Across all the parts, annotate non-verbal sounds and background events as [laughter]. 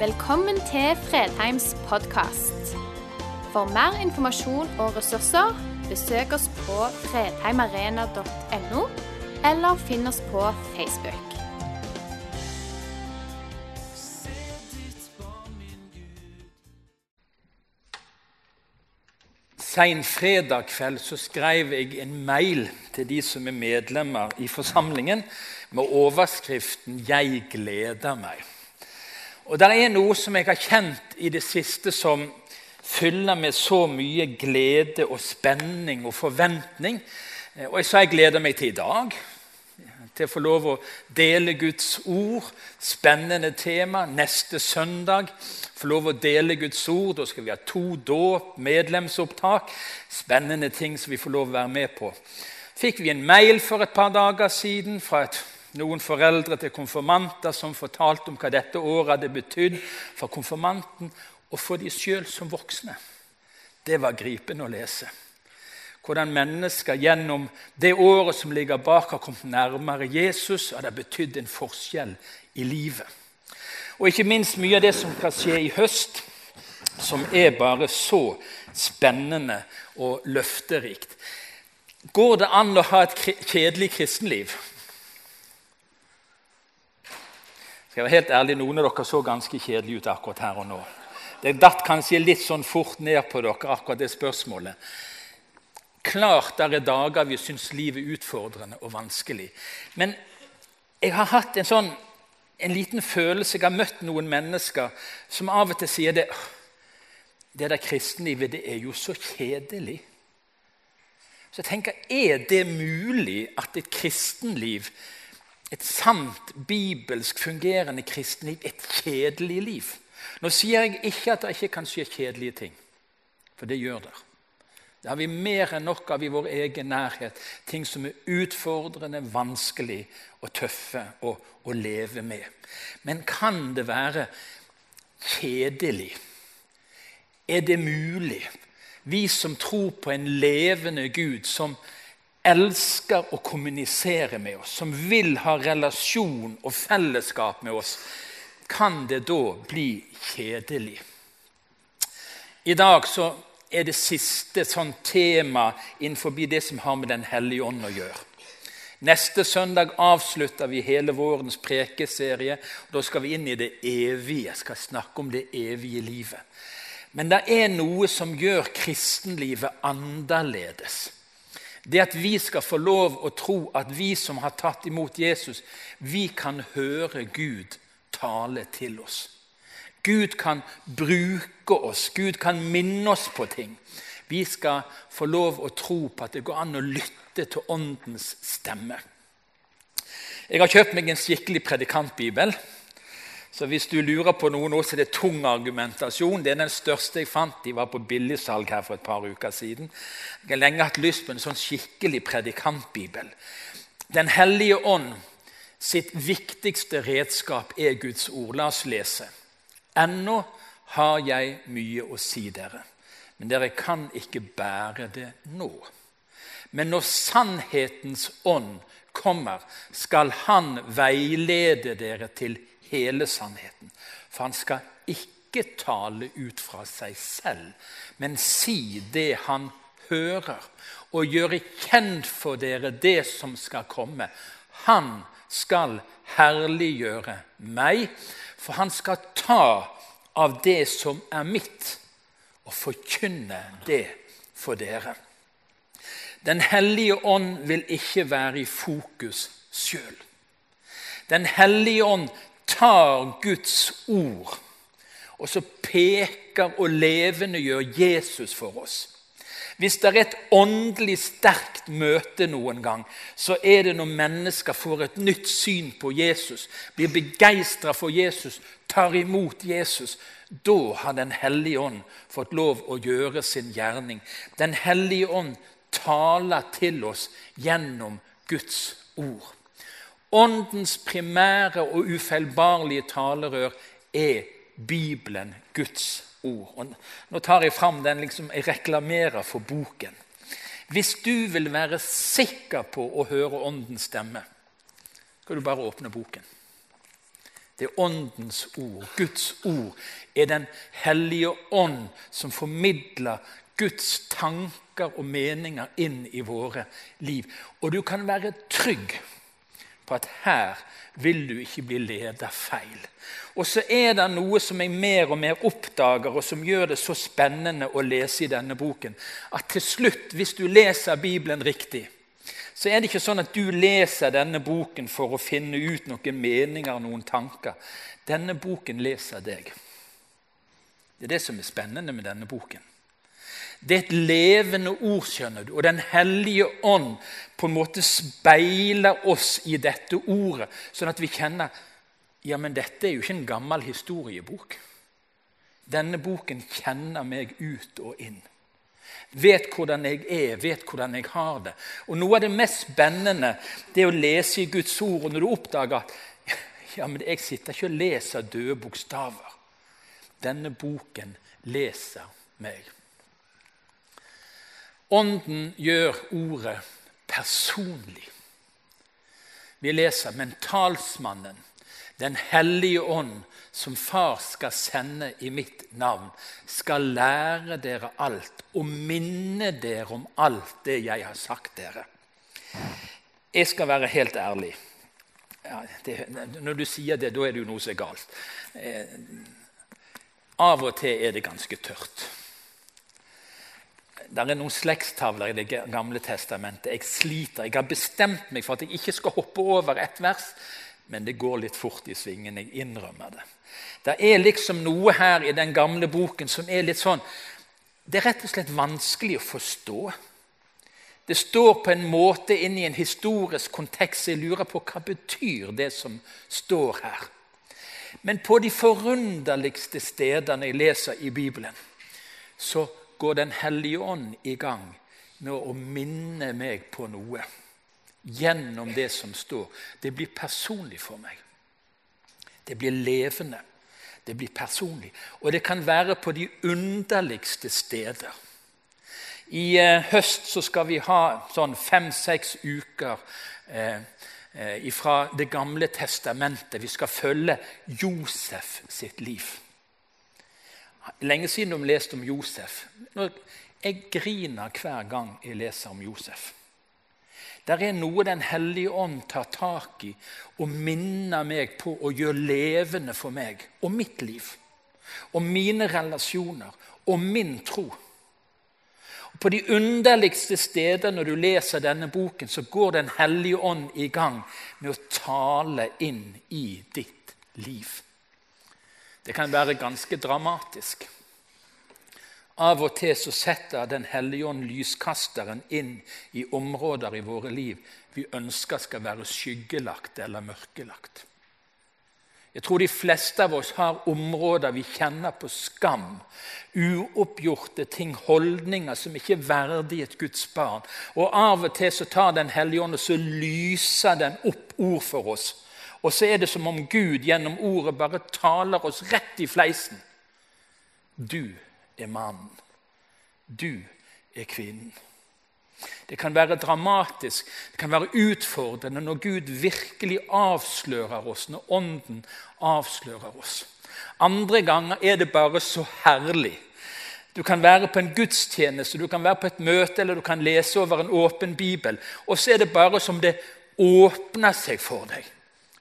Velkommen til Fredheims podkast. For mer informasjon og ressurser, besøk oss på fredheimarena.no, eller finn oss på Facebook. Sein fredag kveld så skrev jeg en mail til de som er medlemmer i forsamlingen, med overskriften 'Jeg gleder meg'. Og Det er noe som jeg har kjent i det siste som fyller med så mye glede og spenning og forventning. Og jeg sa jeg gleder meg til i dag. Til å få lov å dele Guds ord. Spennende tema. Neste søndag få lov å dele Guds ord. Da skal vi ha to dåp, medlemsopptak. Spennende ting som vi får lov å være med på. Fikk vi en mail for et par dager siden fra et noen foreldre til konfirmanter som fortalte om hva dette året hadde betydd for konfirmanten og for de sjøl som voksne. Det var gripende å lese. Hvordan mennesker gjennom det året som ligger bak, har kommet nærmere Jesus, og det har betydd en forskjell i livet. Og ikke minst mye av det som kan skje i høst, som er bare så spennende og løfterikt. Går det an å ha et kjedelig kristenliv? Skal jeg være helt ærlig, Noen av dere så ganske kjedelige ut akkurat her og nå. Det datt kanskje litt sånn fort ned på dere, akkurat det spørsmålet. Klart det er dager vi syns livet er utfordrende og vanskelig. Men jeg har hatt en sånn en liten følelse Jeg har møtt noen mennesker som av og til sier det Det der kristenlivet, det er jo så kjedelig. Så jeg tenker, er det mulig at et kristenliv et sant, bibelsk fungerende kristenliv et kjedelig liv. Nå sier jeg ikke at det ikke kan skje kjedelige ting, for det gjør det. Det har vi mer enn nok av i vår egen nærhet. Ting som er utfordrende, vanskelig og tøffe å, å leve med. Men kan det være kjedelig? Er det mulig? Vi som tror på en levende Gud, som elsker å kommunisere med oss, som vil ha relasjon og fellesskap med oss, kan det da bli kjedelig? I dag så er det siste sånn tema innenfor det som har med Den hellige ånd å gjøre. Neste søndag avslutter vi hele vårens prekeserie. og Da skal vi inn i det evige. Jeg skal snakke om det evige livet. Men det er noe som gjør kristenlivet annerledes. Det at vi skal få lov å tro at vi som har tatt imot Jesus, vi kan høre Gud tale til oss. Gud kan bruke oss, Gud kan minne oss på ting. Vi skal få lov å tro på at det går an å lytte til Åndens stemme. Jeg har kjøpt meg en skikkelig predikantbibel. Så hvis du lurer på noe nå, så er det tung argumentasjon. Det er den største jeg fant. De var på billigsalg her for et par uker siden. Jeg har lenge hatt lyst på en sånn skikkelig predikantbibel. Den hellige ånd sitt viktigste redskap er Guds ord. La oss lese. Ennå har jeg mye å si dere, men dere kan ikke bære det nå. Men når sannhetens ånd kommer, skal han veilede dere til hele sannheten. For han skal ikke tale ut fra seg selv, men si det han hører, og gjøre kjent for dere det som skal komme. Han skal herliggjøre meg, for han skal ta av det som er mitt, og forkynne det for dere. Den hellige ånd vil ikke være i fokus sjøl. Den hellige ånd tar Guds ord og så peker og levendegjør Jesus for oss. Hvis det er et åndelig sterkt møte noen gang, så er det når mennesker får et nytt syn på Jesus, blir begeistra for Jesus, tar imot Jesus. Da har Den hellige ånd fått lov å gjøre sin gjerning. Den hellige ånd taler til oss gjennom Guds ord. Åndens primære og ufeilbarlige talerør er Bibelen, Guds ord. Og nå tar jeg fram den liksom, jeg reklamerer for boken. Hvis du vil være sikker på å høre Åndens stemme, skal du bare åpne boken. Det er Åndens ord. Guds ord er Den hellige ånd som formidler Guds tanker og meninger inn i våre liv. Og du kan være trygg på at her vil du ikke bli ledet feil. Og så er det noe som jeg mer og mer oppdager, og som gjør det så spennende å lese i denne boken, at til slutt, hvis du leser Bibelen riktig, så er det ikke sånn at du leser denne boken for å finne ut noen meninger noen tanker. Denne boken leser deg. Det er det som er spennende med denne boken. Det er et levende ord, skjønner du. Og Den hellige ånd på en måte speiler oss i dette ordet, sånn at vi kjenner ja, men dette er jo ikke en gammel historiebok. Denne boken kjenner meg ut og inn. Vet hvordan jeg er, vet hvordan jeg har det. Og Noe av det mest spennende det er å lese i Guds ord, og når du oppdager at [laughs] ja, men jeg sitter ikke og leser døde bokstaver. Denne boken leser meg. Ånden gjør ordet personlig. Vi leser men talsmannen, Den hellige ånd, som far skal sende i mitt navn, skal lære dere alt og minne dere om alt det jeg har sagt dere. Jeg skal være helt ærlig. Ja, det, når du sier det, da er det jo noe som er galt. Eh, av og til er det ganske tørt. Det er noen slektstavler i Det gamle testamentet. Jeg sliter. Jeg har bestemt meg for at jeg ikke skal hoppe over ett vers, men det går litt fort i svingen. Jeg innrømmer det. Det er liksom noe her i den gamle boken som er litt sånn Det er rett og slett vanskelig å forstå. Det står på en måte inn i en historisk kontekst. Jeg lurer på hva betyr det som står her. Men på de forunderligste stedene jeg leser i Bibelen, så går Den hellige ånd i gang med å minne meg på noe gjennom det som står. Det blir personlig for meg. Det blir levende. Det blir personlig. Og det kan være på de underligste steder. I eh, høst så skal vi ha sånn fem-seks uker eh, eh, fra Det gamle testamentet. Vi skal følge Josef sitt liv. Lenge siden de leste om Josef. Jeg griner hver gang jeg leser om Josef. Der er noe Den hellige ånd tar tak i og minner meg på å gjøre levende for meg og mitt liv. Og mine relasjoner og min tro. Og på de underligste steder når du leser denne boken, så går Den hellige ånd i gang med å tale inn i ditt liv. Det kan være ganske dramatisk. Av og til så setter Den hellige ånd lyskasteren inn i områder i våre liv vi ønsker skal være skyggelagt eller mørkelagt. Jeg tror de fleste av oss har områder vi kjenner på skam. Uoppgjorte ting, holdninger som ikke er verdig et Guds barn. Og Av og til så tar Den hellige ånd og så lyser den opp ord for oss. Og så er det som om Gud gjennom ordet bare taler oss rett i fleisen. Du er mannen. Du er kvinnen. Det kan være dramatisk, det kan være utfordrende når Gud virkelig avslører oss, når Ånden avslører oss. Andre ganger er det bare så herlig. Du kan være på en gudstjeneste, du kan være på et møte eller du kan lese over en åpen bibel. Og så er det bare som det åpner seg for deg.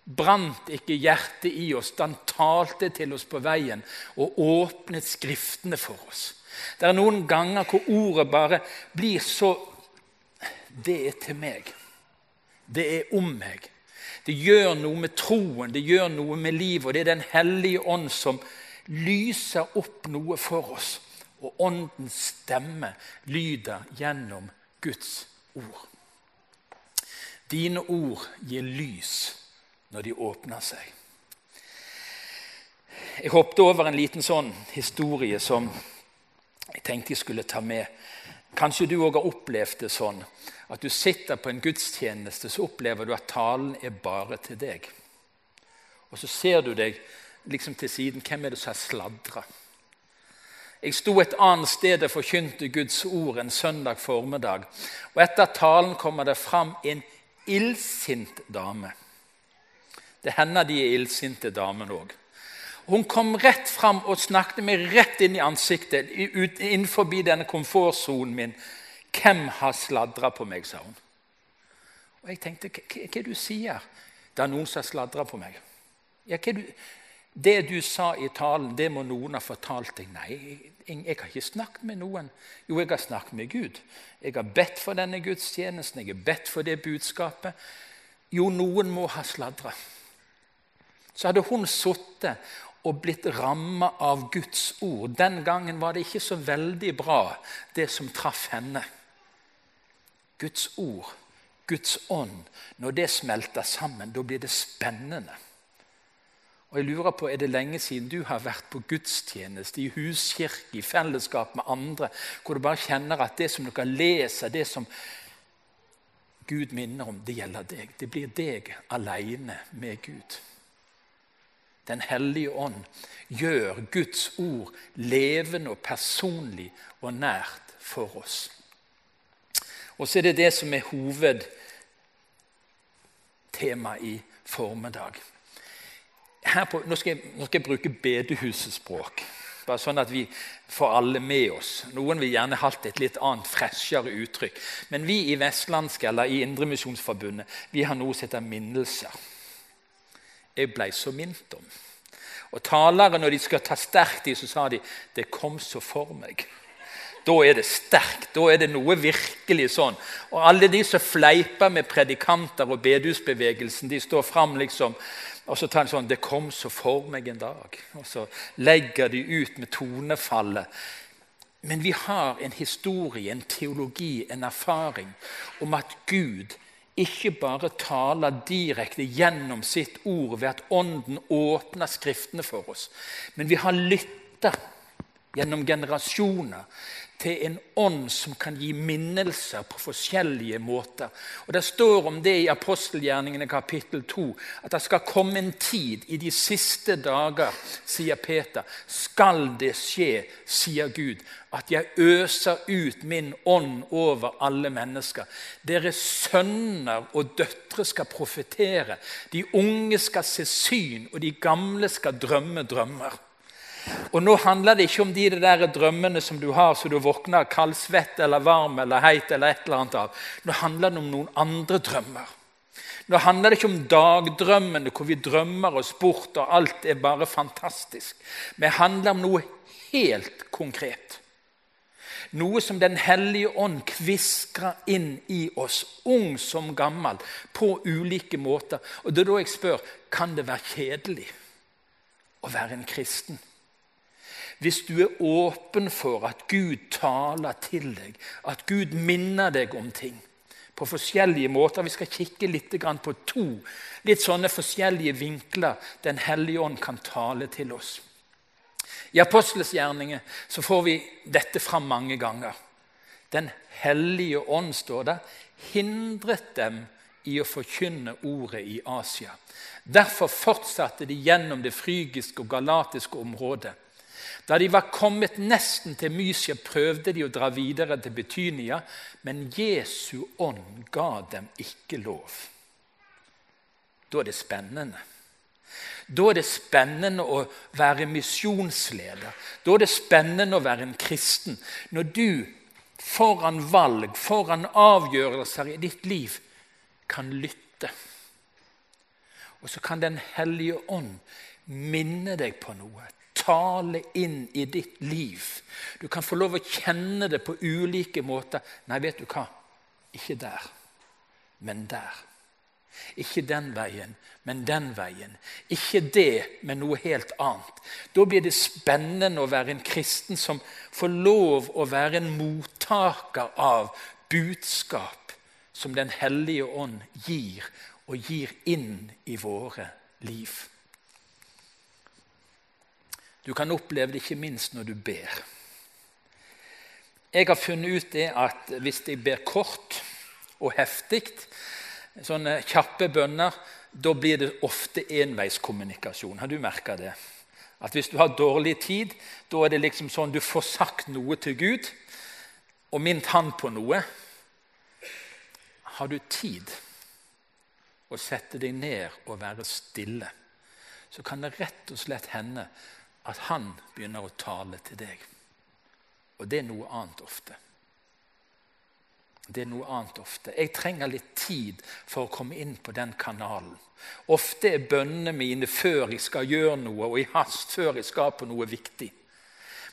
Brant ikke hjertet i oss da han talte til oss på veien og åpnet Skriftene for oss? Det er noen ganger hvor ordet bare blir så Det er til meg. Det er om meg. Det gjør noe med troen, det gjør noe med livet. Og det er Den hellige ånd som lyser opp noe for oss. Og åndens stemme lyder gjennom Guds ord. Dine ord gir lys når de åpner seg. Jeg hoppet over en liten sånn historie som jeg tenkte jeg skulle ta med. Kanskje du òg har opplevd det sånn at du sitter på en gudstjeneste, så opplever du at talen er bare til deg. Og så ser du deg liksom til siden. Hvem er det som har sladra? Jeg sto et annet sted og forkynte Guds ord en søndag formiddag. Og etter talen kommer det fram en illsint dame Det hender de er illsinte, damene òg. Hun kom rett fram og snakket meg rett inn i ansiktet, innenfor denne komfortsonen min. 'Hvem har sladra på meg?' sa hun. Og Jeg tenkte, hva, er det du sier Det er noen som har sladra på meg. Ja, du, det du sa i talen, det må noen ha fortalt deg. Nei, jeg, jeg, har ikke snakket med noen. Jo, jeg har snakket med Gud. Jeg har bedt for denne gudstjenesten, jeg har bedt for det budskapet. Jo, noen må ha sladra. Så hadde hun sittet og blitt ramma av Guds ord. Den gangen var det ikke så veldig bra, det som traff henne. Guds ord, Guds ånd, når det smelter sammen, da blir det spennende. Og jeg lurer på, Er det lenge siden du har vært på gudstjeneste, i huskirke, i fellesskap med andre, hvor du bare kjenner at det som dere leser, det som Gud minner om, det gjelder deg. Det blir deg alene med Gud. Den hellige ånd gjør Guds ord levende og personlig og nært for oss. Og så er det det som er hovedtema i formiddag. På, nå, skal jeg, nå, skal jeg, bruke bedehusets språk, bare sånn at vi får alle med oss. Noen vil gjerne hatt et litt annet, freshere uttrykk. Men vi i Vestlandske, eller i Indremisjonsforbundet vi har noe som heter minnelser jeg ble så minnet om. Og talere, når de skal ta sterkt i, så sa de 'Det kom så for meg'. Da er det sterkt. Da er det noe virkelig sånn. Og alle de som fleiper med predikanter og bedehusbevegelsen, de står fram liksom og så tar de sånn 'Det kom så for meg en dag'. Og så legger de ut med tonefallet. Men vi har en historie, en teologi, en erfaring om at Gud ikke bare taler direkte gjennom sitt ord ved at Ånden åpner Skriftene for oss, men vi har lytta gjennom generasjoner til en ånd som kan gi minnelser på forskjellige måter. Og Det står om det i apostelgjerningene kapittel 2, at det skal komme en tid i de siste dager, sier Peter, skal det skje, sier Gud, at jeg øser ut min ånd over alle mennesker. Deres sønner og døtre skal profetere, de unge skal se syn, og de gamle skal drømme drømmer. Og Nå handler det ikke om de der drømmene som du har så du våkner kaldsvett eller varm eller heit. eller et eller annet av. Nå handler det om noen andre drømmer. Nå handler det ikke om dagdrømmene hvor vi drømmer oss bort og alt er bare fantastisk. Men det handler om noe helt konkret. Noe som Den hellige ånd kviskrer inn i oss, ung som gammel, på ulike måter. Og Det er da jeg spør kan det være kjedelig å være en kristen. Hvis du er åpen for at Gud taler til deg, at Gud minner deg om ting på forskjellige måter. Vi skal kikke litt på to litt sånne forskjellige vinkler Den hellige ånd kan tale til oss. I Apostles gjerninger så får vi dette fram mange ganger. Den hellige ånd, står der, hindret dem i å forkynne ordet i Asia. Derfor fortsatte de gjennom det frygiske og galatiske området. Da de var kommet nesten til Mysia, prøvde de å dra videre til Betynia, men Jesu ånd ga dem ikke lov. Da er det spennende. Da er det spennende å være misjonsleder. Da er det spennende å være en kristen. Når du foran valg, foran avgjørelser i ditt liv, kan lytte. Og så kan Den hellige ånd minne deg på noe tale inn i ditt liv. Du kan få lov å kjenne det på ulike måter. Nei, vet du hva? Ikke der, men der. Ikke den veien, men den veien. Ikke det, men noe helt annet. Da blir det spennende å være en kristen som får lov å være en mottaker av budskap som Den hellige ånd gir, og gir inn i våre liv. Du kan oppleve det ikke minst når du ber. Jeg har funnet ut det at hvis jeg ber kort og heftig, sånne kjappe bønner, da blir det ofte enveiskommunikasjon. Har du merka det? At Hvis du har dårlig tid, da er det liksom sånn du får sagt noe til Gud og minnet Han på noe. Har du tid, å sette deg ned og være stille, så kan det rett og slett hende at han begynner å tale til deg. Og det er noe annet ofte. Det er noe annet ofte. Jeg trenger litt tid for å komme inn på den kanalen. Ofte er bønnene mine før jeg skal gjøre noe, og i hast før jeg skal på noe viktig.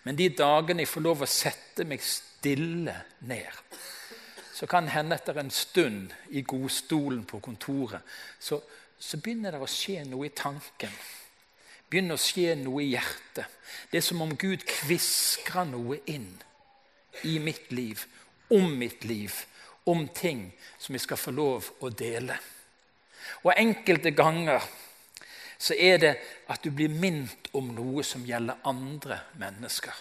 Men de dagene jeg får lov å sette meg stille ned, så kan hende etter en stund i godstolen på kontoret, så, så begynner det å skje noe i tanken. Begynner å skje noe i hjertet. Det er som om Gud kviskrer noe inn i mitt liv, om mitt liv, om ting som vi skal få lov å dele. Og enkelte ganger så er det at du blir minnet om noe som gjelder andre mennesker.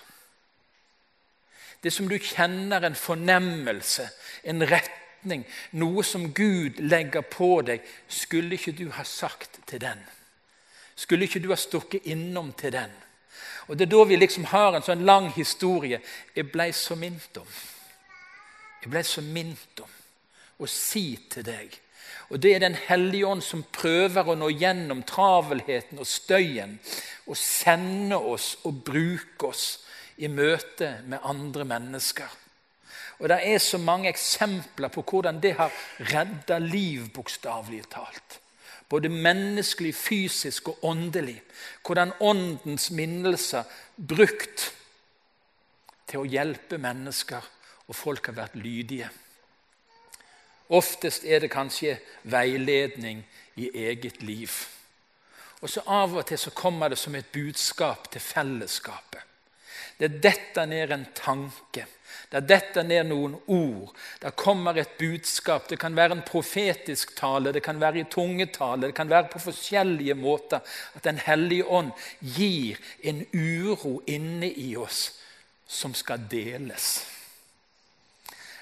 Det som du kjenner en fornemmelse, en retning, noe som Gud legger på deg. Skulle ikke du ha sagt til den? Skulle ikke du ha stukket innom til den? Og Det er da vi liksom har en sånn lang historie. Jeg blei så minnet om. Jeg blei så minnet om å si til deg. Og Det er Den hellige ånd som prøver å nå gjennom travelheten og støyen og sende oss og bruke oss i møte med andre mennesker. Og Det er så mange eksempler på hvordan det har redda liv, bokstavelig talt. Både menneskelig, fysisk og åndelig. Hvordan åndens minnelser brukt til å hjelpe mennesker, og folk har vært lydige. Oftest er det kanskje veiledning i eget liv. Og så Av og til så kommer det som et budskap til fellesskapet. Det detter ned en tanke. Det detter ned noen ord. Det kommer et budskap. Det kan være en profetisk tale, det kan være i tungetale, det kan være på forskjellige måter at Den hellige ånd gir en uro inne i oss som skal deles.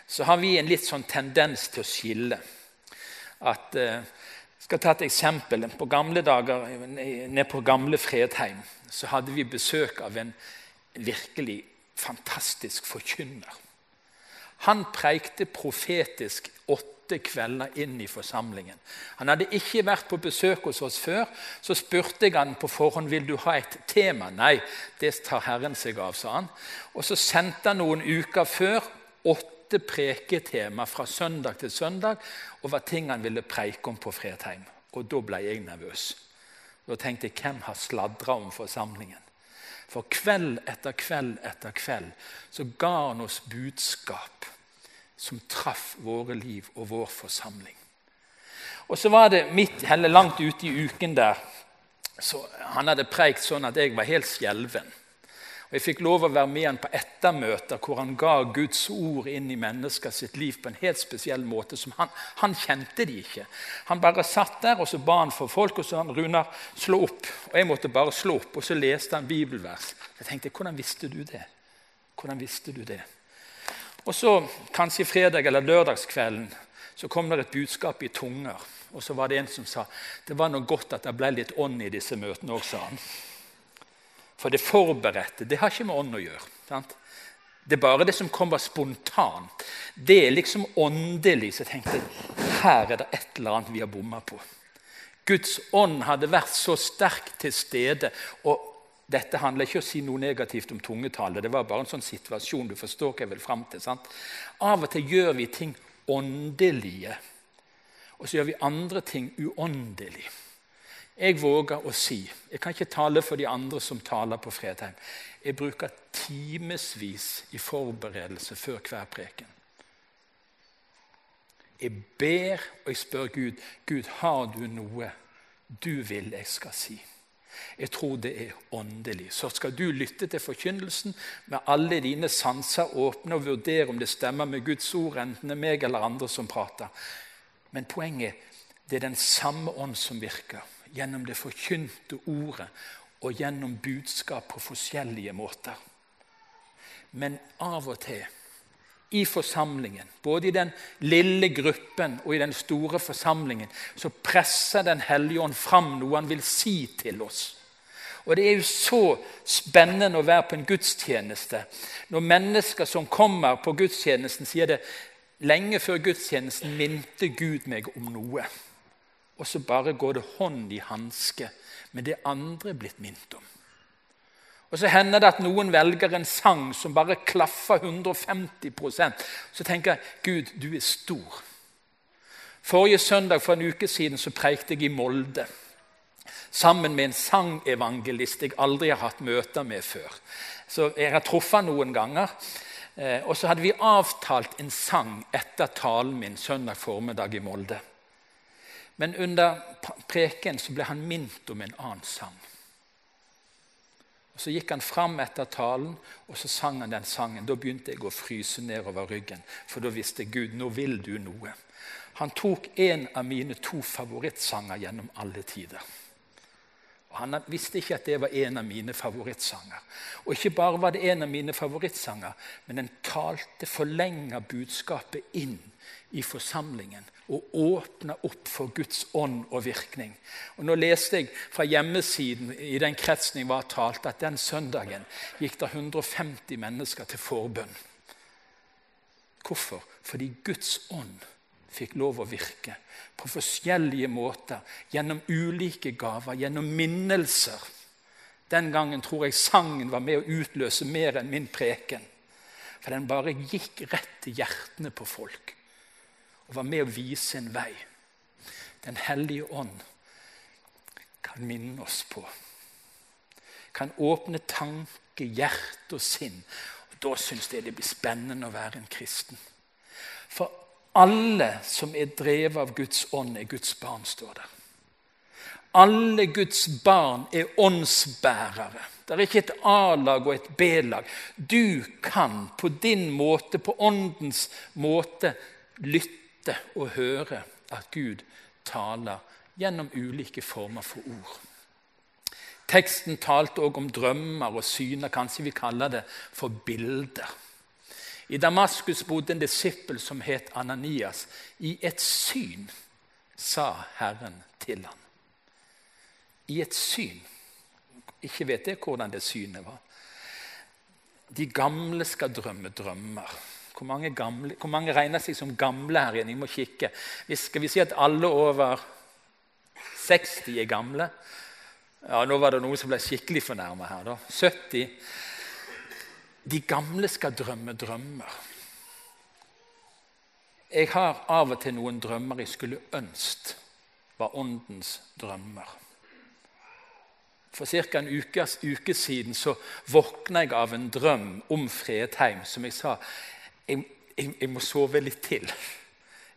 Så har vi en litt sånn tendens til å skille. At, eh, jeg skal ta et eksempel. På gamle dager, Nede på gamle Fredheim så hadde vi besøk av en virkelig fantastisk forkynner. Han preikte profetisk åtte kvelder inn i forsamlingen. Han hadde ikke vært på besøk hos oss før. Så spurte jeg han på forhånd vil du ha et tema. Nei, det tar Herren seg av, sa han. Og Så sendte han noen uker før åtte preketema fra søndag til søndag over ting han ville preike om på Fredheim. Og Da ble jeg nervøs. Da tenkte jeg hvem har sladra om forsamlingen? For kveld etter kveld etter kveld så ga han oss budskap som traff våre liv og vår forsamling. Og så var det midt, eller langt ute i uken der så Han hadde preikt sånn at jeg var helt skjelven. Og Jeg fikk lov å være med han på ettermøter hvor han ga Guds ord inn i mennesker sitt liv på en helt spesiell måte. som Han, han kjente de ikke. Han bare satt der og så ba han for folk, og så han Runar, slå opp. Og Jeg måtte bare slå opp, og så leste han bibelvers. Jeg tenkte, Hvordan visste du det? Hvordan visste du det? Og så, Kanskje fredag eller lørdagskvelden så kom det et budskap i tunger. Og så var det en som sa det var noe godt at det ble litt ånd i disse møtene òg, sa han. For det forberedte det har ikke med ånd å gjøre. Sant? Det er bare det som kommer spontant. Det er liksom åndelig. Så jeg tenkte her er det et eller annet vi har bomma på. Guds ånd hadde vært så sterkt til stede. og dette handler ikke om å si noe negativt om tungetale. Det var bare en sånn situasjon du forstår hva jeg vil frem til. Sant? Av og til gjør vi ting åndelige, og så gjør vi andre ting uåndelige. Jeg våger å si Jeg kan ikke tale for de andre som taler på Fredheim. Jeg bruker timevis i forberedelse før hver preken. Jeg ber og jeg spør Gud Gud, har du noe du vil jeg skal si. Jeg tror det er åndelig. Så skal du lytte til forkynnelsen med alle dine sanser åpne og vurdere om det stemmer med Guds ord, enten det er meg eller andre som prater. Men poenget det er den samme ånd som virker gjennom det forkynte ordet og gjennom budskap på forskjellige måter. Men av og til i forsamlingen, både i den lille gruppen og i den store forsamlingen, så presser Den hellige ånd fram noe han vil si til oss. Og Det er jo så spennende å være på en gudstjeneste når mennesker som kommer på gudstjenesten, sier det lenge før gudstjenesten minte Gud meg om noe. Og så bare går det hånd i hanske med det andre er blitt minnet om. Og Så hender det at noen velger en sang som bare klaffer 150% Så tenker jeg Gud, du er stor. Forrige søndag for en uke siden så preikte jeg i Molde sammen med en sangevangelist jeg aldri har hatt møter med før. Så Jeg har truffet noen ganger. Eh, og så hadde vi avtalt en sang etter talen min søndag formiddag i Molde. Men under preken så ble han minnet om en annen sang. Og Så gikk han fram etter talen, og så sang han den sangen. Da begynte jeg å fryse nedover ryggen, for da visste Gud nå vil du noe. Han tok en av mine to favorittsanger gjennom alle tider. Og Han visste ikke at det var en av mine favorittsanger. Og ikke bare var det en av mine favorittsanger, men den talte forlenga budskapet inn i forsamlingen og åpne opp for Guds ånd og virkning. Og Nå leste jeg fra hjemmesiden i den kretsen jeg var talt, at den søndagen gikk det 150 mennesker til forbønn. Hvorfor? Fordi Guds ånd fikk lov å virke på forskjellige måter, gjennom ulike gaver, gjennom minnelser. Den gangen tror jeg sangen var med å utløse mer enn min preken. For den bare gikk rett til hjertene på folk og var med å vise en vei. Den hellige ånd kan minne oss på. Kan åpne tanke, hjerte og sinn. Og Da syns jeg det blir spennende å være en kristen. For alle som er drevet av Guds ånd, er Guds barn, står det. Alle Guds barn er åndsbærere. Det er ikke et A-lag og et B-lag. Du kan på din måte, på åndens måte, lytte og høre at Gud taler gjennom ulike former for ord. Teksten talte også om drømmer og syner. Kanskje vi kaller det for bilder. I Damaskus bodde en disippel som het Ananias. I et syn sa Herren til ham. I et syn. Ikke vet jeg hvordan det synet var. De gamle skal drømme drømmer. Hvor mange, gamle, hvor mange regner seg som gamle her igjen? Jeg må kikke. Skal vi si at alle over 60 er gamle? Ja, Nå var det noen som ble skikkelig fornærma her. da. 70. De gamle skal drømme drømmer. Jeg har av og til noen drømmer jeg skulle ønske var åndens drømmer. For ca. en uke, uke, siden så våkna jeg av en drøm om Fredheim. Som jeg sa jeg, jeg, jeg, må sove litt til.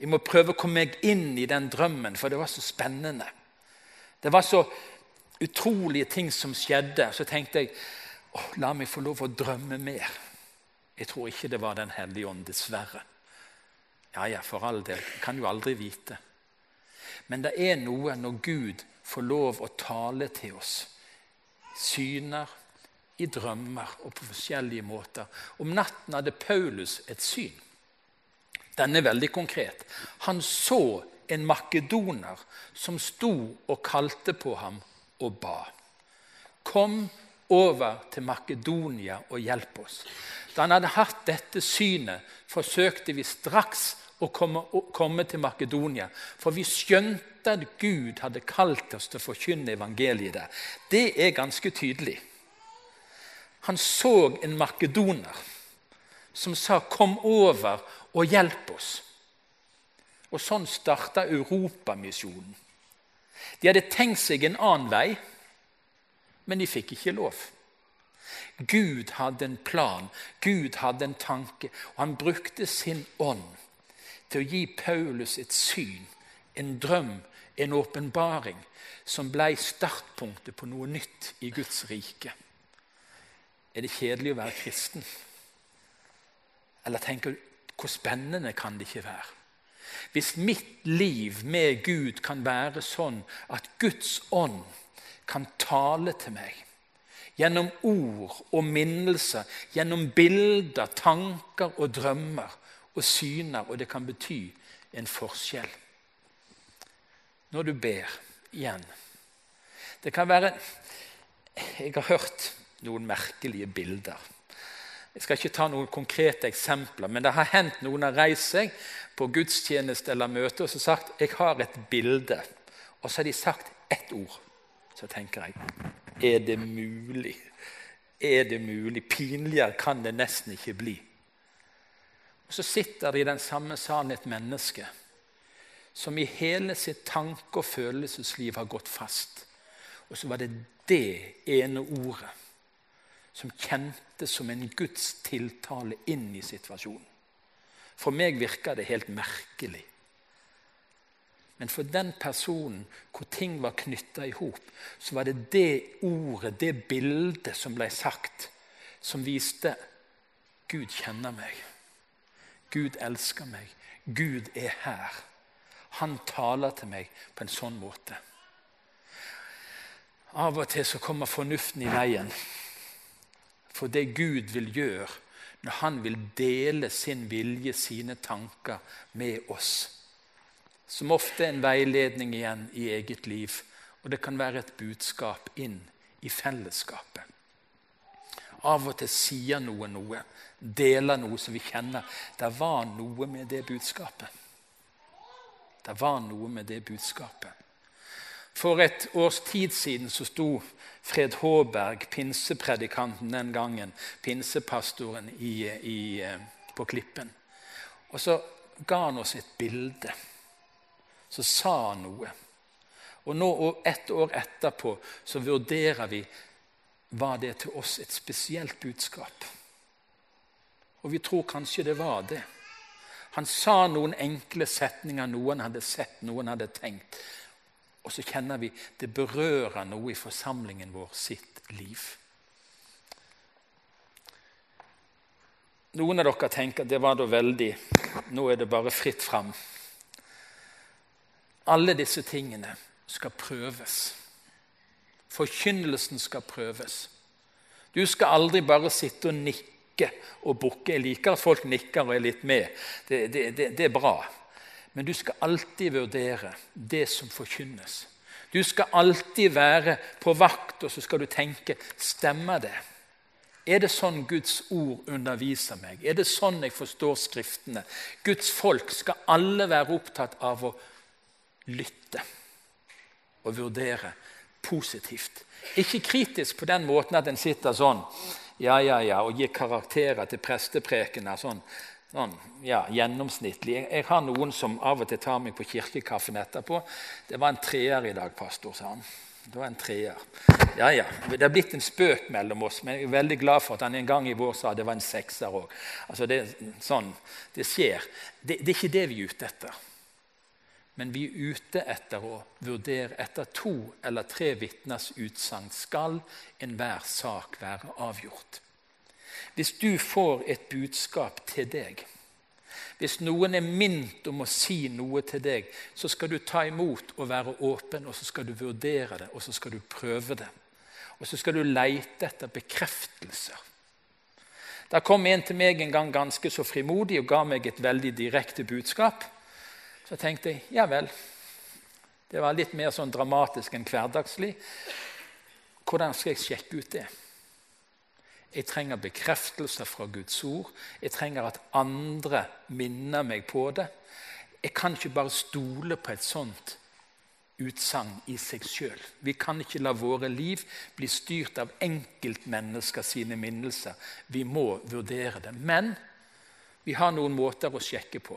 Jeg må prøve å komme meg inn i den drømmen, for det var så spennende. Det var så utrolige ting som skjedde. Så tenkte jeg oh, la meg få lov å drømme mer. Jeg tror ikke det var Den hellige ånd, dessverre. Ja, ja, for all del. Jeg kan jo aldri vite. Men det er noe når Gud får lov å tale til oss. Syner, i drømmer og på forskjellige måter. Om natten hadde Paulus et syn. Den er veldig konkret. Han så en makedoner som sto og kalte på ham og ba. Kom over til Makedonia og hjelp oss. Da han hadde hatt dette synet, forsøkte vi straks å komme, å komme til Makedonia. For vi skjønte at Gud hadde kalt oss til å forkynne evangeliet der. Det er ganske tydelig. Han så en makedoner som sa 'Kom over og hjelp oss'. Og Sånn starta Europamisjonen. De hadde tenkt seg en annen vei men de fikk ikke lov. Gud hadde en plan, Gud hadde en tanke, og han brukte sin ånd til å gi Paulus et syn, en drøm, en åpenbaring, som ble startpunktet på noe nytt i Guds rike. Er det kjedelig å være kristen? Eller tenker du hvor spennende kan det ikke være? Hvis mitt liv med Gud kan være sånn at Guds ånd kan tale til meg. Gjennom ord og minnelser, gjennom bilder, tanker og drømmer og syner. Og det kan bety en forskjell. Når du ber igjen Det kan være Jeg har hørt noen merkelige bilder. Jeg skal ikke ta noen konkrete eksempler, men det har hendt noen har reist seg på gudstjeneste eller møte og så sagt jeg har et bilde Og så har de sagt ett ord. Så tenker jeg Er det mulig? Er det mulig? Pinligere kan det nesten ikke bli. Og Så sitter det i den samme salen et menneske som i hele sitt tanke- og følelsesliv har gått fast. Og så var det det ene ordet som kjentes som en Guds tiltale inn i situasjonen. For meg virka det helt merkelig. Men for den personen hvor ting var knytta i hop, så var det det ordet, det bildet som ble sagt, som viste Gud kjenner meg. Gud elsker meg. Gud er her. Han taler til meg på en sånn måte. Av og til så kommer fornuften i veien for det Gud vil gjøre når han vil dele sin vilje, sine tanker, med oss. Som ofte er en veiledning igjen i eget liv, og det kan være et budskap inn i fellesskapet. Av og til sier noe noe, deler noe som vi kjenner. Det var noe med det budskapet. Det var noe med det budskapet. For et års tid siden så sto Fred Håberg, pinsepredikanten den gangen, pinsepastoren i, i, eh, på Klippen. Og så ga han oss et bilde. Så sa han noe. Og nå, ett år etterpå så vurderer vi var det til oss et spesielt budskap. Og vi tror kanskje det var det. Han sa noen enkle setninger noen hadde sett, noen hadde tenkt. Og så kjenner vi det berører noe i forsamlingen vår sitt liv. Noen av dere tenker at det var da veldig Nå er det bare fritt fram. Alle disse tingene skal prøves. Forkynnelsen skal prøves. Du skal aldri bare sitte og nikke og bukke. Jeg liker at folk nikker og er litt med. Det, det, det, det er bra. Men du skal alltid vurdere det som forkynnes. Du skal alltid være på vakt, og så skal du tenke stemmer det? Er det sånn Guds ord underviser meg? Er det sånn jeg forstår Skriftene? Guds folk skal alle være opptatt av å lytte og vurdere positivt. Ikke kritisk på den måten at en sitter sånn ja, ja, ja, og gir karakterer til presteprekener sånn, sånn ja, gjennomsnittlig. Jeg, jeg, har noen som av og til tar meg på kirkekaffen etterpå. 'Det var en treer i dag, pastor', sa han. Det var en treer. Ja, ja. Det har blitt en spøk mellom oss, men jeg er veldig glad for at han en gang i vår sa det var en sekser òg. Altså, det, sånn, det skjer. Det, det er ikke det vi er ute etter. Men vi er ute etter å vurdere etter to eller tre vitners utsagn skal enhver sak være avgjort. Hvis du får et budskap til deg, hvis noen er minnet om å si noe til deg, så skal du ta imot og være åpen, og så skal du vurdere det, og så skal du prøve det. Og så skal du leite etter bekreftelser. Der kom en til meg en gang ganske så frimodig og ga meg et veldig direkte budskap. Så tenkte jeg ja vel. Det var litt mer sånn dramatisk enn hverdagslig. Hvordan skal jeg sjekke ut det? Jeg trenger bekreftelser fra Guds ord. Jeg trenger at andre minner meg på det. Jeg kan ikke bare stole på et sånt utsagn i seg sjøl. Vi kan ikke la våre liv bli styrt av enkeltmennesker sine minnelser. Vi må vurdere det. Men vi har noen måter å sjekke på.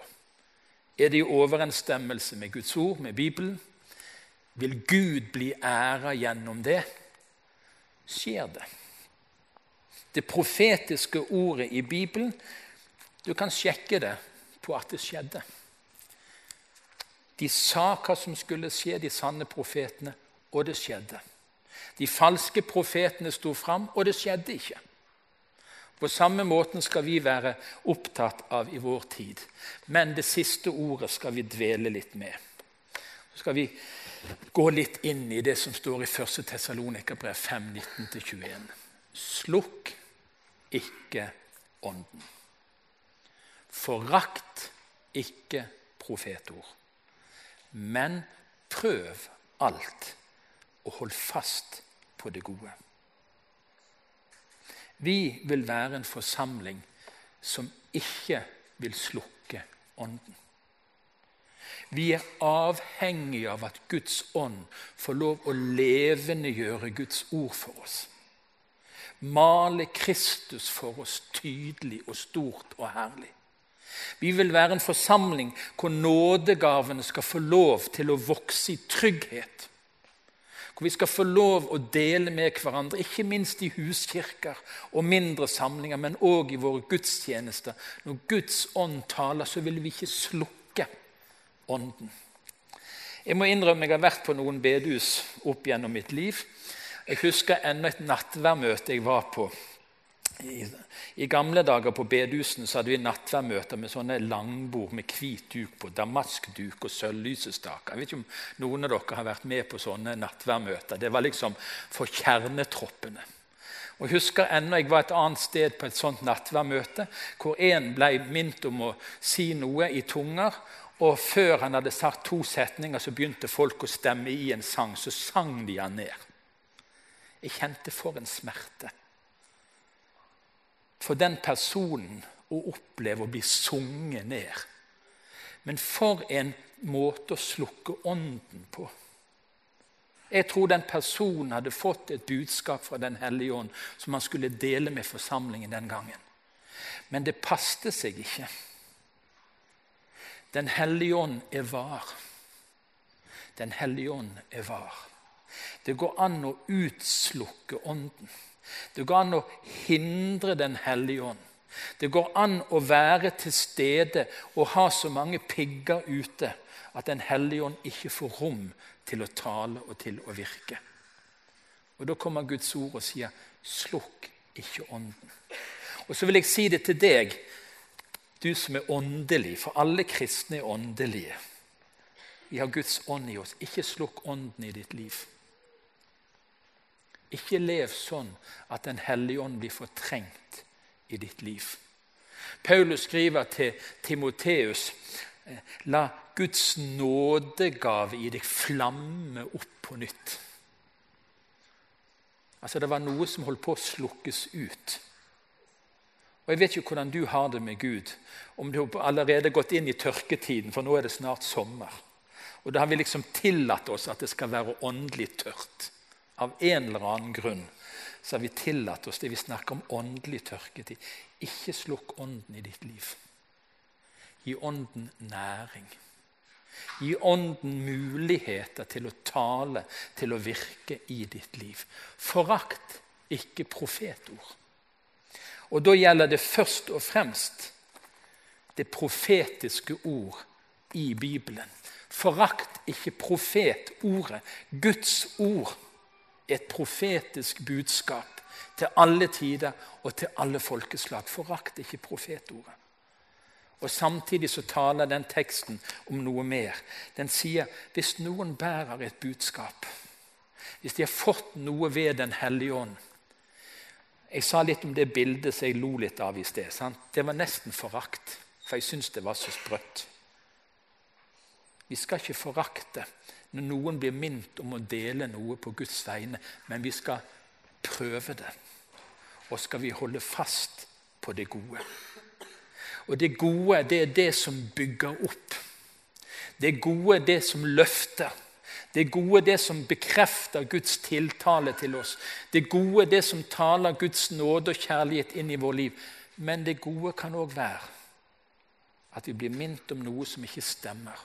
Er det i overensstemmelse med Guds ord, med Bibelen? Vil Gud bli æra gjennom det? Skjer det? Det profetiske ordet i Bibelen Du kan sjekke det på at det skjedde. De sa hva som skulle skje, de sanne profetene, og det skjedde. De falske profetene sto fram, og det skjedde ikke. På samme måten skal vi være opptatt av i vår tid. Men det siste ordet skal vi dvele litt med. Så skal vi gå litt inn i det som står i 1. Tessalonikerbrev 5, 19-21. Slukk ikke ånden. Forakt ikke profetord. Men prøv alt, og hold fast på det gode. Vi vil være en forsamling som ikke vil slukke Ånden. Vi er avhengige av at Guds ånd får lov å levendegjøre Guds ord for oss. Male Kristus for oss tydelig og stort og herlig. Vi vil være en forsamling hvor nådegavene skal få lov til å vokse i trygghet. Hvor vi skal få lov å dele med hverandre, ikke minst i huskirker og mindre samlinger, men òg i våre gudstjenester. Når Guds ånd taler, så vil vi ikke slukke ånden. Jeg må innrømme jeg har vært på noen bedehus opp gjennom mitt liv. Jeg husker enda et nattværmøte jeg var på i, I, gamle dager på bedehusene så hadde vi nattværmøter med sånne langbord med hvit duk på, damaskduk og sølvlysestaker. Jeg vet ikke om noen av dere har vært med på sånne nattværmøter. Det var liksom for kjernetroppene. Og Jeg husker ennå jeg var et annet sted på et sånt nattværmøte, hvor en ble minnet om å si noe i tunger. Og før han hadde sagt to setninger, så begynte folk å stemme i en sang. Så sang de han ned. Jeg kjente for en smerte for den personen å oppleve å bli sunget ned. Men for en måte å slukke ånden på. Jeg tror den personen hadde fått et budskap fra Den hellige ånd som han skulle dele med forsamlingen den gangen. Men det passte seg ikke. Den hellige ånd er var. Den hellige ånd er var. Det går an å utslukke ånden. Det går an å hindre Den hellige ånd. Det går an å være til stede og ha så mange pigger ute at Den hellige ånd ikke får rom til å tale og til å virke. Og Da kommer Guds ord og sier 'slukk ikke ånden'. Og så vil jeg si det til deg, du som er åndelig, for alle kristne er åndelige. Vi har Guds ånd i oss. Ikke slukk ånden i ditt liv. Ikke lev sånn at Den hellige ånd blir fortrengt i ditt liv. Paulus skriver til Timoteus eh, La Guds nådegave i deg flamme opp på nytt. Altså Det var noe som holdt på å slukkes ut. Og Jeg vet ikke hvordan du har det med Gud, om du allerede gått inn i tørketiden, for nå er det snart sommer. Og Da har vi liksom tillatt oss at det skal være åndelig tørt. Av en eller annen grunn så har vi tillatt oss det vi snakker om åndelig tørketid. Ikke slukk ånden i ditt liv. Gi ånden næring. Gi ånden muligheter til å tale, til å virke i ditt liv. Forakt ikke profetord. Og da gjelder det først og fremst det profetiske ord i Bibelen. Forakt ikke profetordet, Guds ord et profetisk budskap til alle tider og til alle folkeslag. Forakt ikke profetordet. Og Samtidig så taler den teksten om noe mer. Den sier hvis noen bærer et budskap, hvis de har fått noe ved Den hellige ånd Jeg sa litt om det bildet som jeg lo litt av i sted. Sant? Det var nesten forakt, for jeg syntes det var så sprøtt. Vi skal ikke forakte når noen blir minnet om å dele noe på Guds vegne, men vi skal prøve det. Og skal vi holde fast på det gode. Og det gode, det er det som bygger opp. Det gode det som løfter. Det gode det som bekrefter Guds tiltale til oss. Det gode det som taler Guds nåde og kjærlighet inn i vår liv. Men det gode kan òg være at vi blir minnet om noe som ikke stemmer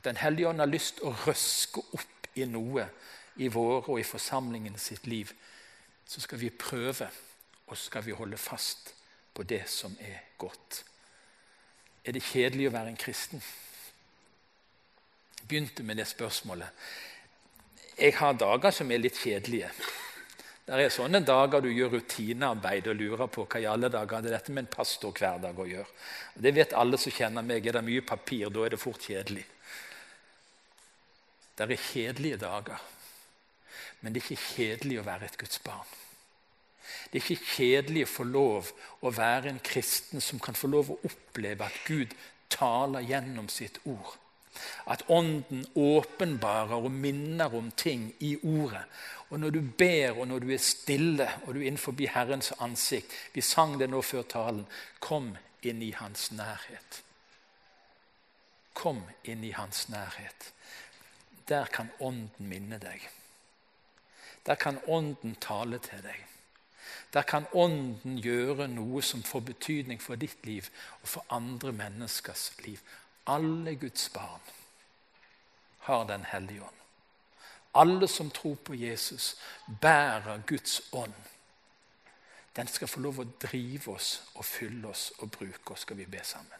at Den hellige ånd har lyst å røske opp i noe i våre og i forsamlingen sitt liv, så skal vi prøve, og så skal vi holde fast på det som er godt. Er det kjedelig å være en kristen? Begynte med det spørsmålet. Jeg har dager som er litt kjedelige. Det er sånne dager du gjør rutinearbeid og lurer på hva i alle dager hadde dette med en pastor hver dag å gjøre. Det vet alle som kjenner meg. Er det mye papir, da er det fort kjedelig. Det er kjedelige dager, men det er ikke kjedelig å være et Guds barn. Det er ikke kjedelig å få lov å være en kristen som kan få lov å oppleve at Gud taler gjennom sitt ord. At Ånden åpenbarer og minner om ting i ordet. Og når du ber, og når du er stille, og du er innenfor Herrens ansikt Vi sang det nå før talen. Kom inn i Hans nærhet. Kom inn i hans nærhet. Der kan Ånden minne deg. Der kan Ånden tale til deg. Der kan Ånden gjøre noe som får betydning for ditt liv og for andre menneskers liv. Alle Guds barn har Den hellige ånd. Alle som tror på Jesus, bærer Guds ånd. Den skal få lov å drive oss og fylle oss og bruke oss, skal vi be sammen.